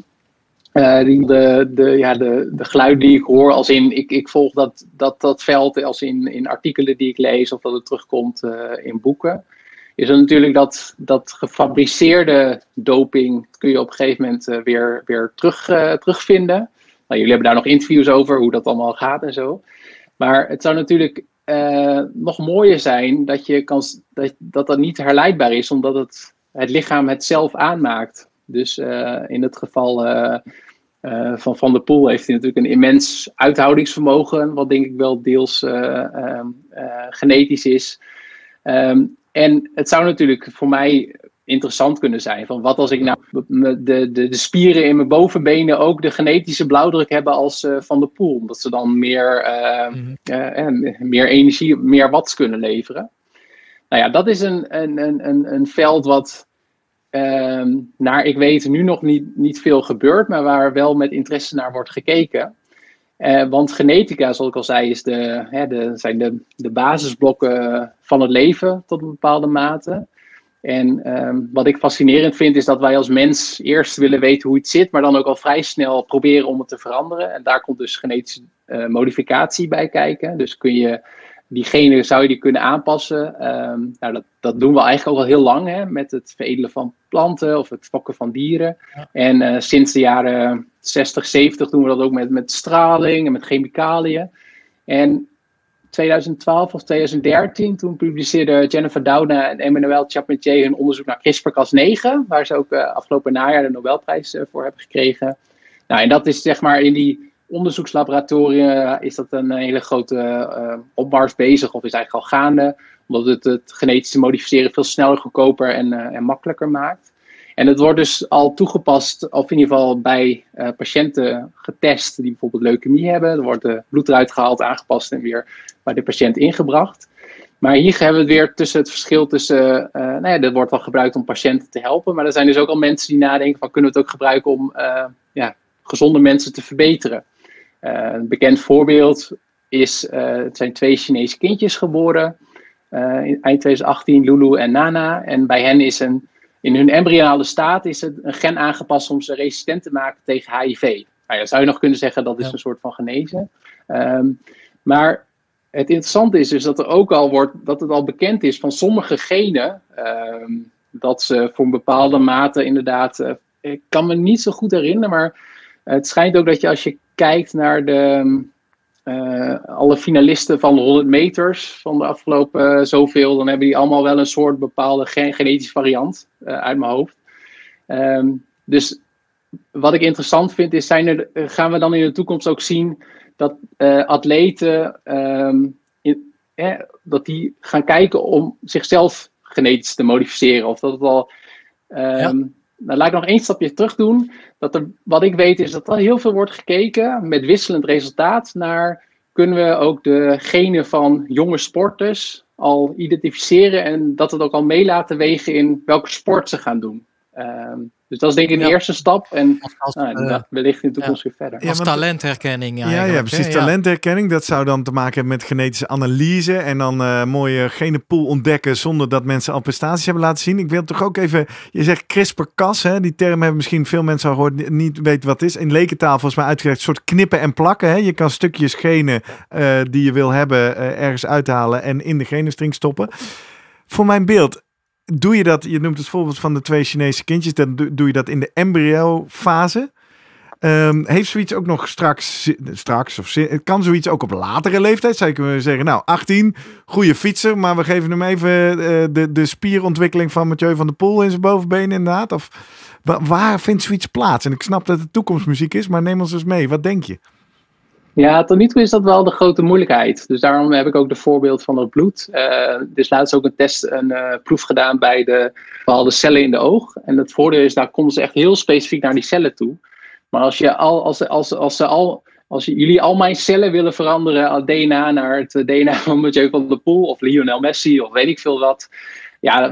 die, de, de, ja, de, de geluiden die ik hoor, als in ik, ik volg dat, dat, dat veld als in, in artikelen die ik lees of dat het terugkomt uh, in boeken, is er natuurlijk dat, dat gefabriceerde doping kun je op een gegeven moment weer, weer terug, terugvinden. Nou, jullie hebben daar nog interviews over, hoe dat allemaal gaat en zo. Maar het zou natuurlijk nog mooier zijn dat, je kan, dat, dat dat niet herleidbaar is, omdat het, het lichaam het zelf aanmaakt. Dus uh, in het geval uh, van Van der Poel heeft hij natuurlijk een immens uithoudingsvermogen, wat denk ik wel deels ehm, genetisch is. Um, en het zou natuurlijk voor mij interessant kunnen zijn. Van wat als ik nou de, de, de spieren in mijn bovenbenen ook de genetische blauwdruk hebben als uh, Van der Poel. Omdat ze dan meer, uh, uh, meer energie, meer watts kunnen leveren. Nou ja, dat is een, een, een, een veld wat Ehm, naar ik weet nu nog niet, niet veel gebeurt, maar waar wel met interesse naar wordt gekeken. Want genetica, zoals ik al zei, is de, hè, de, zijn de, de basisblokken van het leven tot een bepaalde mate. En um, wat ik fascinerend vind, is dat wij als mens eerst willen weten hoe het zit, maar dan ook al vrij snel proberen om het te veranderen. En daar komt dus genetische uh, modificatie bij kijken. Dus kun je diegene zou je die kunnen aanpassen. Um, nou, dat, dat doen we eigenlijk ook al heel lang hè, met het veredelen van planten of het fokken van dieren. En uh, sinds de jaren 60, 70 doen we dat ook met, met straling en met chemicaliën. En 2012 of 2013, toen publiceerden Jennifer Doudna en Emmanuel Charpentier hun onderzoek naar CRISPR-Cas9, waar ze ook uh, afgelopen najaar de Nobelprijs uh, voor hebben gekregen. Nou, en dat is zeg maar in die onderzoekslaboratoria is dat een hele grote opmars bezig, of is eigenlijk al gaande, omdat het het genetische modificeren veel sneller, goedkoper en, en makkelijker maakt. En het wordt dus al toegepast, of in ieder geval bij uh, patiënten getest die bijvoorbeeld leukemie hebben. Er wordt de bloed eruit gehaald, aangepast en weer bij de patiënt ingebracht. Maar hier hebben we het weer tussen het verschil tussen, uh, nou ja, dat wordt wel gebruikt om patiënten te helpen, maar er zijn dus ook al mensen die nadenken van kunnen we het ook gebruiken om uh, ja, gezonde mensen te verbeteren. Een bekend voorbeeld is, het zijn twee Chinese kindjes geboren in eind 2018, Lulu en Nana. En bij hen is een, in hun embryonale staat is het een gen aangepast om ze resistent te maken tegen HIV. Nou ja, zou je nog kunnen zeggen dat is een soort van genezen. Um, maar het interessante is dus dat er ook al wordt, dat het al bekend is van sommige genen, um, dat ze voor een bepaalde mate inderdaad, ik kan me niet zo goed herinneren, maar het schijnt ook dat je als je kijkt naar de, alle finalisten van de 100 meters van de afgelopen zoveel, dan hebben die allemaal wel een soort bepaalde genetische variant uit mijn hoofd. Ehm, dus wat ik interessant vind is, zijn er, gaan we dan in de toekomst ook zien dat atleten ehm, dat die gaan kijken om zichzelf genetisch te modificeren. Of dat het al. Um, Dan laat ik nog één stapje terug doen. Dat er, wat ik weet is dat er heel veel wordt gekeken met wisselend resultaat naar kunnen we ook de genen van jonge sporters al identificeren en dat het ook al mee laten wegen in welke sport ze gaan doen. Um, dus dat is denk ik een eerste stap. En als, nou, uh, wellicht in de toekomst weer verder. Als talentherkenning. Ja, ja, precies. Talentherkenning. Dat zou dan te maken hebben met genetische analyse. En dan uh, mooie genenpool ontdekken zonder dat mensen al prestaties hebben laten zien. Ik wil toch ook even. Je zegt CRISPR-Cas. Die term hebben misschien veel mensen al gehoord. Niet weten wat het is. In lekentaal volgens mij uitgelegd. Een soort knippen en plakken. Hè? Je kan stukjes genen uh, die je wil hebben ergens uithalen. En in de genenstring stoppen. Voor mijn beeld doe je dat, je noemt het voorbeeld van de twee Chinese kindjes, dan doe je dat in de embryo-fase. Um, heeft zoiets ook nog straks, straks of kan zoiets ook op latere leeftijd? Zou kunnen zeggen, nou, 18, goede fietser, maar we geven hem even uh, de, de spierontwikkeling van Mathieu van der Poel in zijn bovenbeen inderdaad? Of waar vindt zoiets plaats? En ik snap dat het toekomstmuziek is, maar neem ons eens mee. Wat denk je? Ja, tot nu toe is dat wel de grote moeilijkheid. Dus daarom heb ik ook de voorbeeld van het bloed. Uh, dus laatst ook een test, een uh, proef gedaan bij de bepaalde cellen in de oog. En het voordeel is, daar konden ze echt heel specifiek naar die cellen toe. Maar als je al, als, als, als ze al, als jullie al mijn cellen willen veranderen, DNA naar het DNA van Mathieu van der Poel of Lionel Messi of weet ik veel wat. Ja,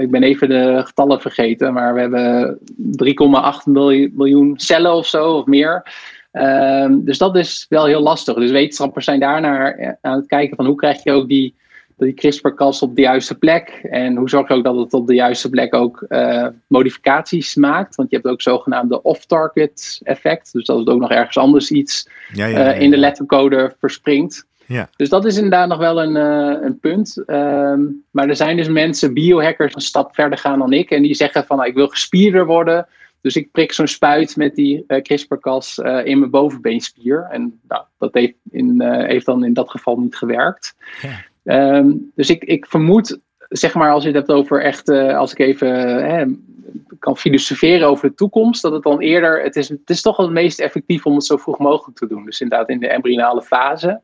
ik ben even de getallen vergeten, maar we hebben 3,8 miljoen cellen of zo of meer. Um, dus dat is wel heel lastig. Dus wetenschappers zijn daarnaar eh, aan het kijken van hoe krijg je ook die, die CRISPR-Cas op de juiste plek. En hoe zorg je ook dat het op de juiste plek ook uh, modificaties maakt. Want je hebt ook zogenaamde off-target effect. Dus dat het ook nog ergens anders iets ja, ja, ja, uh, in de lettercode verspringt. Ja. Dus dat is inderdaad nog wel een, uh, een punt. Um, maar er zijn dus mensen, biohackers, een stap verder gaan dan ik. En die zeggen van nou, ik wil gespierder worden. Dus ik prik zo'n spuit met die uh, CRISPR-Cas uh, in mijn bovenbeenspier. En nou, dat heeft, in, uh, heeft dan in dat geval niet gewerkt. Ja. Um, dus ik, ik vermoed, zeg maar, als je het hebt over echt, als ik even kan filosoferen over de toekomst, dat het dan eerder, het is, het is toch wel het meest effectief om het zo vroeg mogelijk te doen. Dus inderdaad in de embryonale fase.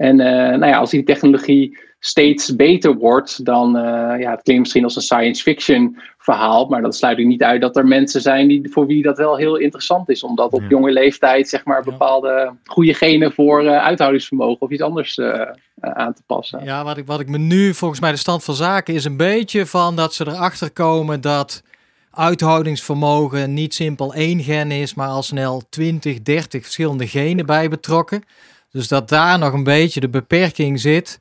En nou ja, als die technologie steeds beter wordt, dan, uh, ja, het klinkt misschien als een science fiction verhaal, maar dat sluit ik niet uit dat er mensen zijn die, voor wie dat wel heel interessant is, omdat op jonge leeftijd zeg maar bepaalde goede genen voor uh, uithoudingsvermogen of iets anders uh, aan te passen. Ja, wat ik, wat ik me nu volgens mij de stand van zaken is een beetje van dat ze erachter komen dat uithoudingsvermogen niet simpel één gen is, maar al snel 20, 30 verschillende genen bij betrokken. Dus dat daar nog een beetje de beperking zit.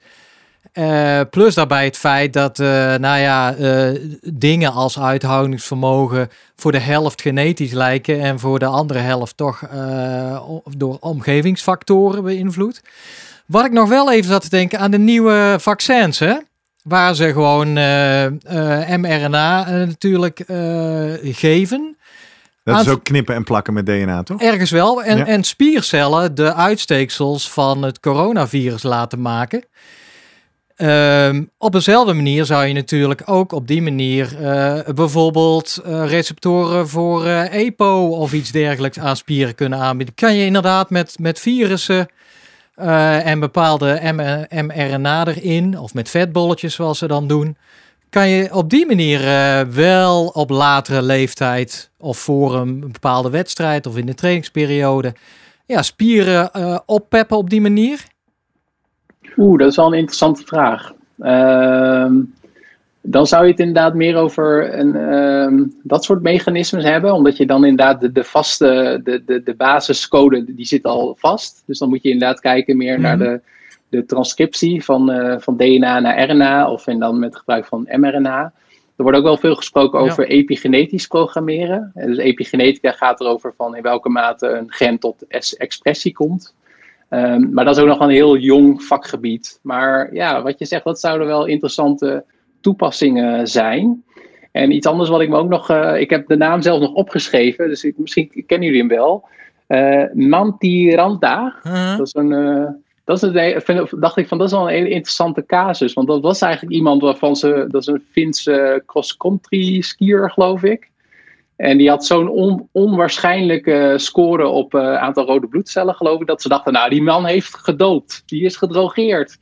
Uh, plus daarbij het feit dat, uh, nou ja, uh, dingen als uithoudingsvermogen voor de helft genetisch lijken en voor de andere helft toch door omgevingsfactoren beïnvloed. Wat ik nog wel even zat te denken aan de nieuwe vaccins, hè? waar ze gewoon mRNA natuurlijk geven. Dat is ook knippen en plakken met DNA, toch? Ergens wel. En, en spiercellen de uitsteeksels van het coronavirus laten maken. Uh, op dezelfde manier zou je natuurlijk ook op die manier uh, bijvoorbeeld uh, receptoren voor uh, EPO of iets dergelijks aan spieren kunnen aanbieden. Kan je inderdaad met, met virussen en bepaalde mRNA erin, of met vetbolletjes zoals ze dan doen, kan je op die manier wel op latere leeftijd of voor een bepaalde wedstrijd of in de trainingsperiode ja, spieren oppeppen op die manier? Oeh, dat is wel een interessante vraag. Ehm, dan zou je het inderdaad meer over een, ehm, dat soort mechanismes hebben, omdat je dan inderdaad de, de vaste, de, de, de basiscode, die zit al vast. Dus dan moet je inderdaad kijken meer naar mhm. de, de transcriptie van, uh, van DNA naar RNA, of en dan met gebruik van mRNA. Er wordt ook wel veel gesproken over epigenetisch programmeren. Dus epigenetica gaat erover van in welke mate een gen tot expressie komt. Um, maar dat is ook nog een heel jong vakgebied. Maar ja, wat je zegt, dat zouden wel interessante toepassingen zijn. En iets anders wat ik me ook nog, ik heb de naam zelf nog opgeschreven, dus ik, misschien kennen jullie hem wel. Uh, Mantiranta. Uh-huh. Dat is een dat is vind, dacht ik van dat is wel een hele interessante casus. Want dat was eigenlijk iemand waarvan ze, dat is een Finse cross-country skier, geloof ik. En die had zo'n on, onwaarschijnlijke score op uh, aantal rode bloedcellen, geloof ik, dat ze dachten, nou, die man heeft gedoopt. Die is gedrogeerd.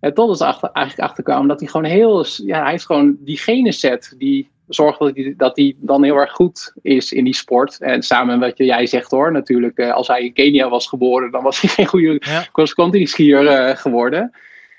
En tot is achter, eigenlijk achterkwamen dat hij gewoon heel, ja, hij is gewoon die geneset die zorgt dat hij, dat dan heel erg goed is in die sport. En samen met wat jij zegt hoor, natuurlijk, uh, als hij in Kenia was geboren, dan was hij geen goede ja. cross-country skier uh, geworden.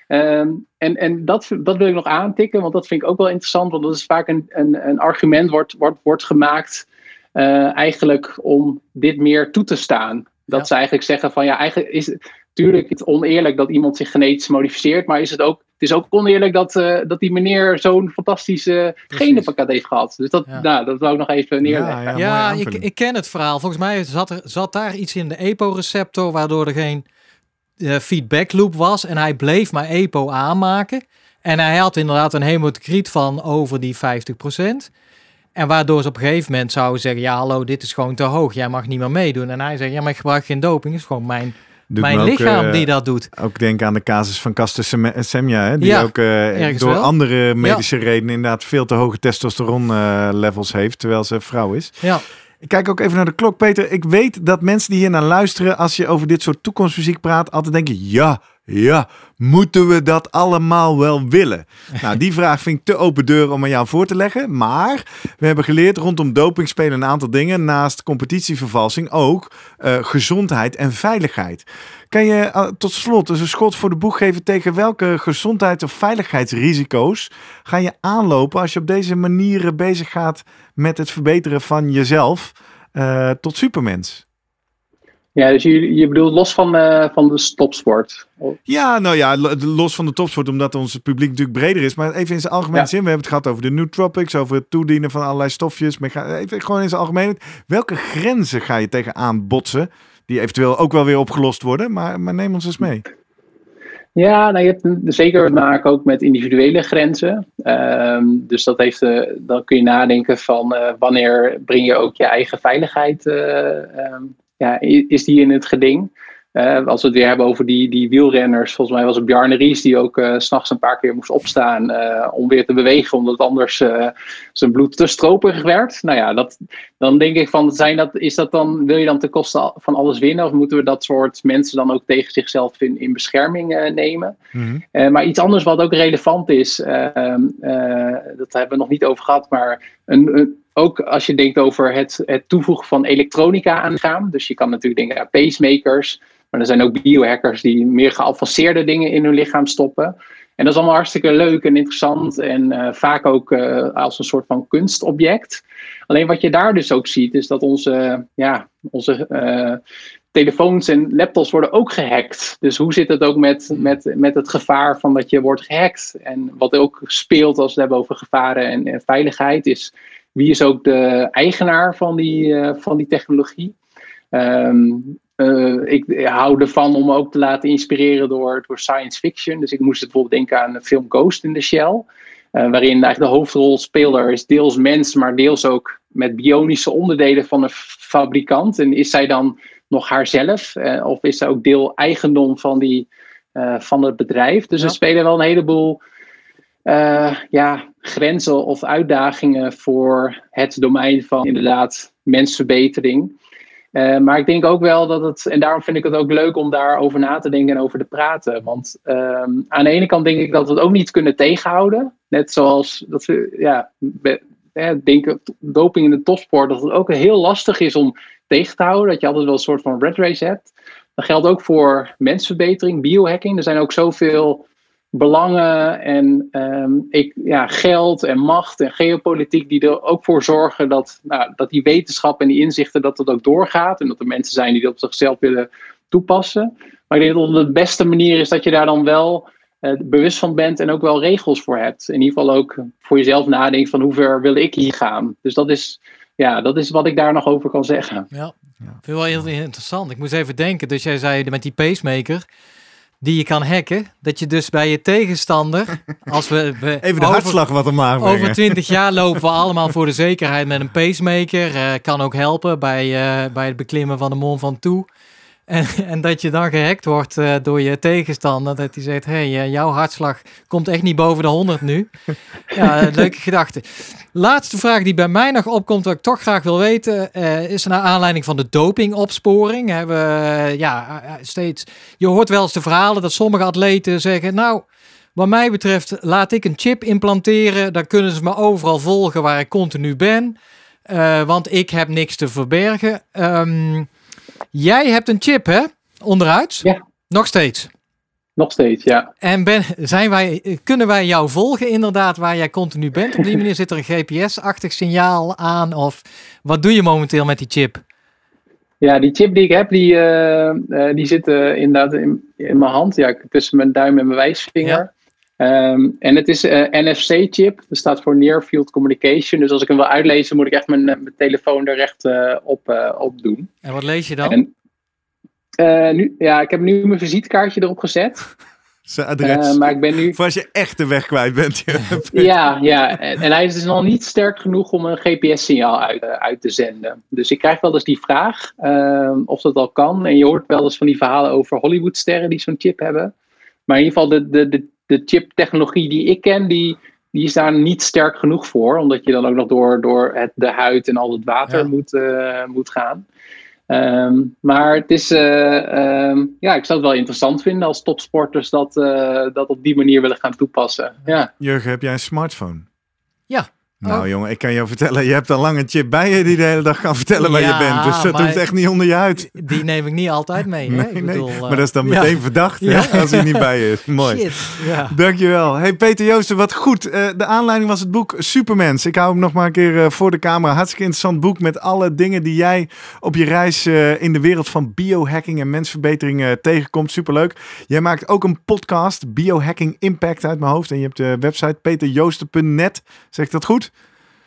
Um, en en dat, dat wil ik nog aantikken, want dat vind ik ook wel interessant, want dat is vaak een, een, een argument wordt, wordt, wordt gemaakt uh, eigenlijk om dit meer toe te staan. Dat ja. ze eigenlijk zeggen van ja, eigenlijk is het natuurlijk het oneerlijk dat iemand zich genetisch modificeert, maar is het ook het is ook oneerlijk dat, uh, dat die meneer zo'n fantastische genenpakket heeft gehad. Dus dat, nou, dat wou ik nog even neerleggen. Ja, ja, ja ik, ik, ken het verhaal. Volgens mij zat, er, zat daar iets in de EPO-receptor waardoor er geen uh, feedback loop was. En hij bleef maar EPO aanmaken. En hij had inderdaad een hemocriet van over die 50%. En waardoor ze op een gegeven moment zouden zeggen: Ja, hallo, dit is gewoon te hoog. Jij mag niet meer meedoen. En hij zegt: Ja, maar ik gebruik geen doping. is gewoon mijn mijn lichaam die dat doet. Ook denk aan de casus van Caster Semja, hè, die ja, ook uh, door andere medische redenen inderdaad veel te hoge testosteron uh, levels heeft, terwijl ze vrouw is. Ja. Ik kijk ook even naar de klok, Peter. Ik weet dat mensen die hier naar luisteren, als je over dit soort toekomstmuziek praat, altijd denken: ja, ja, moeten we dat allemaal wel willen? Nou, die vraag vind ik te open deur om aan jou voor te leggen. Maar we hebben geleerd rondom dopingspelen een aantal dingen. Naast competitievervalsing ook uh, gezondheid en veiligheid. Kan je uh, tot slot dus een schot voor de boeg geven tegen welke gezondheids- of veiligheidsrisico's ga je aanlopen als je op deze manieren bezig gaat met het verbeteren van jezelf uh, tot supermens? Ja, dus je, je bedoelt los van, uh, van de topsport? Ja, nou ja, los van de topsport, omdat ons publiek natuurlijk breder is. Maar even in zijn algemene ja. zin, we hebben het gehad over de nootropics, over het toedienen van allerlei stofjes. Maar even gewoon in zijn algemeen. Welke grenzen ga je tegenaan botsen, die eventueel ook wel weer opgelost worden? Maar, maar neem ons eens mee. Ja, nou, je hebt zeker te maken ook met individuele grenzen. Um, dus dat heeft, uh, dan kun je nadenken van uh, wanneer breng je ook je eigen veiligheid uh, um, ja, is die in het geding. Uh, als we het weer hebben over die, die wielrenners, volgens mij was het Bjarne Ries die ook uh, s'nachts een paar keer moest opstaan uh, om weer te bewegen, omdat anders zijn bloed te stroperig werd. Nou ja, dat, dan denk ik van, zijn dat, is dat dan, wil je dan ten koste van alles winnen of moeten we dat soort mensen dan ook tegen zichzelf in, in bescherming nemen? Mm-hmm. maar iets anders wat ook relevant is, ehm, dat hebben we nog niet over gehad, maar een, een ook als je denkt over het, het toevoegen van elektronica aangaan. Dus je kan natuurlijk denken aan pacemakers. Maar er zijn ook biohackers die meer geavanceerde dingen in hun lichaam stoppen. En dat is allemaal hartstikke leuk en interessant. En uh, vaak ook uh, als een soort van kunstobject. Alleen wat je daar dus ook ziet, is dat onze, ja, onze uh, telefoons en laptops worden ook gehackt. Dus hoe zit het ook met, met, met het gevaar van dat je wordt gehackt? En wat ook speelt als we het hebben over gevaren en, en veiligheid, is wie is ook de eigenaar van die, uh, van die technologie? Um, uh, ik hou ervan om me ook te laten inspireren door, door science fiction. Dus ik moest bijvoorbeeld denken aan de film Ghost in the Shell. Uh, waarin eigenlijk de hoofdrolspeler is deels mens, maar deels ook met bionische onderdelen van een fabrikant. En is zij dan nog haarzelf? Uh, of is zij ook deel eigendom van, die, van het bedrijf? Dus ja. er spelen wel een heleboel uh, ja, grenzen of uitdagingen voor het domein van inderdaad mensverbetering. Uh, maar ik denk ook wel dat het, en daarom vind ik het ook leuk om daarover na te denken en over te praten. Want um, aan de ene kant denk ik dat we het ook niet kunnen tegenhouden. Net zoals dat we, ja, denken doping in de topsport, dat het ook heel lastig is om tegen te houden. Dat je altijd wel een soort van red race hebt. Dat geldt ook voor mensverbetering, biohacking. Er zijn ook zoveel belangen en um, ik, ja, geld en macht en geopolitiek die er ook voor zorgen dat, nou, dat die wetenschap en die inzichten dat het ook doorgaat en dat er mensen zijn die dat op zichzelf willen toepassen. Maar ik denk dat de beste manier is dat je daar dan wel uh, bewust van bent en ook wel regels voor hebt. In ieder geval ook voor jezelf nadenkt van hoe ver wil ik hier gaan. Dus dat is, ja, dat is wat ik daar nog over kan zeggen. Ja, vind wel heel interessant. Ik moest even denken, dus jij zei met die pacemaker die je kan hacken. Dat je dus bij je tegenstander, als we... we Even de hartslag wat omlaag brengen. Over 20 jaar lopen we allemaal voor de zekerheid met een pacemaker. Uh, kan ook helpen bij, uh, bij het beklimmen van de Mont Ventoux. En, en dat je dan gehackt wordt uh, door je tegenstander. Dat hij zegt, hé, hey, jouw hartslag komt echt niet boven de 100 nu. ja, leuke gedachte. Laatste vraag die bij mij nog opkomt, wat ik toch graag wil weten, uh, is naar aanleiding van de dopingopsporing. Hebben ja, steeds, je hoort wel eens de verhalen dat sommige atleten zeggen, nou, wat mij betreft laat ik een chip implanteren, dan kunnen ze me overal volgen waar ik continu ben, want ik heb niks te verbergen. Um, jij hebt een chip, hè? Onderuit? Ja. Nog steeds? Nog steeds, ja. En ben, zijn wij, kunnen wij jou volgen inderdaad waar jij continu bent? Op die manier zit er een GPS-achtig signaal aan of wat doe je momenteel met die chip? Ja, die chip die ik heb, die, uh, uh, die zit uh, inderdaad in, in, mijn hand, ja, tussen mijn duim en mijn wijsvinger. Ja. Um, en het is een NFC-chip, dat staat voor Near Field Communication. Dus als ik hem wil uitlezen, moet ik echt mijn, mijn telefoon er recht op, op doen. En wat lees je dan? En, uh, nu, ja, ik heb nu mijn visitekaartje erop gezet. Zijn adres. Uh, maar ik ben nu... Voor als je echt de weg kwijt bent. ja, ja. En, en, hij is dus nog niet sterk genoeg om een GPS-signaal uit, uh, uit, te zenden. Dus ik krijg wel eens die vraag uh, of dat al kan. En je hoort wel eens van die verhalen over Hollywoodsterren die zo'n chip hebben. Maar in ieder geval de, de, de, de chip-technologie die ik ken, die, die is daar niet sterk genoeg voor. Omdat je dan ook nog door, door het, de huid en al het water ja. moet, moet gaan. Um, maar het is, uh, um, ja, ik zou het wel interessant vinden als topsporters dat, uh, dat op die manier willen gaan toepassen. Ja. Jurgen, heb jij een smartphone? Nou oh. jongen, ik kan je vertellen, je hebt al lang een chip bij je die de hele dag kan vertellen waar ja, je bent. Dus dat hoeft echt niet onder je huid. Die neem ik niet altijd mee. Hè? nee. Bedoel, maar dat is dan meteen ja. verdacht hè, als hij niet bij je is. Mooi. Shit, ja. Dankjewel. Hey Peter Joosten, wat goed. Uh, de aanleiding was het boek Supermens. Ik hou hem nog maar een keer uh, voor de camera. Hartstikke interessant boek met alle dingen die jij op je reis uh, in de wereld van biohacking en mensverbetering tegenkomt. Superleuk. Jij maakt ook een podcast, Biohacking Impact uit mijn hoofd. En je hebt de website peterjoosten.net. Zeg ik dat goed?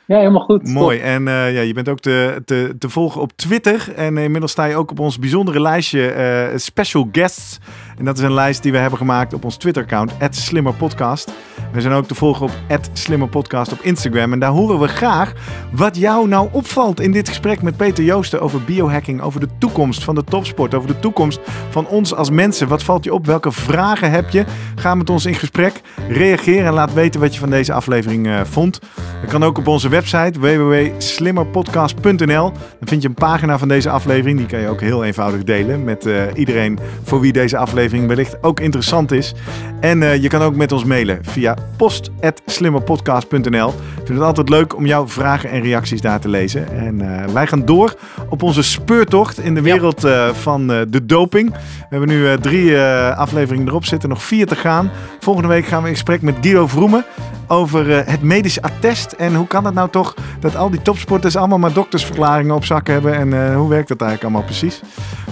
Ja, helemaal goed. Mooi. En uh, ja, je bent ook te, te, te volgen op Twitter. En inmiddels sta je ook op ons bijzondere lijstje uh, Special Guests. En dat is een lijst die we hebben gemaakt op ons Twitter-account, @slimmerpodcast. We zijn ook te volgen op @slimmerpodcast op Instagram. En daar horen we graag wat jou nou opvalt in dit gesprek met Peter Joosten over biohacking, over de toekomst van de topsport, over de toekomst van ons als mensen. Wat valt je op? Welke vragen heb je? Ga met ons in gesprek. Reageer en laat weten wat je van deze aflevering uh, vond. Dat kan ook op onze website www.slimmerpodcast.nl. Dan vind je een pagina van deze aflevering. Die kan je ook heel eenvoudig delen met uh, iedereen voor wie deze aflevering wellicht ook interessant is. En uh, je kan ook met ons mailen via post.slimmerpodcast.nl. Ik vind het altijd leuk om jouw vragen en reacties daar te lezen. En uh, wij gaan door op onze speurtocht in de wereld ja. van de doping. We hebben nu drie afleveringen erop zitten, nog vier te gaan. Volgende week gaan we in gesprek met Guido Vroemen over uh, het medisch attest. En hoe kan het nou toch dat al die topsporters allemaal maar doktersverklaringen op zak hebben? En uh, hoe werkt dat eigenlijk allemaal precies?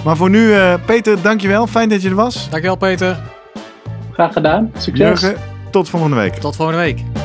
Maar voor nu, uh, Peter, dankjewel. Fijn dat je er was. Dankjewel, Peter. Graag gedaan. Succes. Jurgen, tot volgende week. Tot volgende week.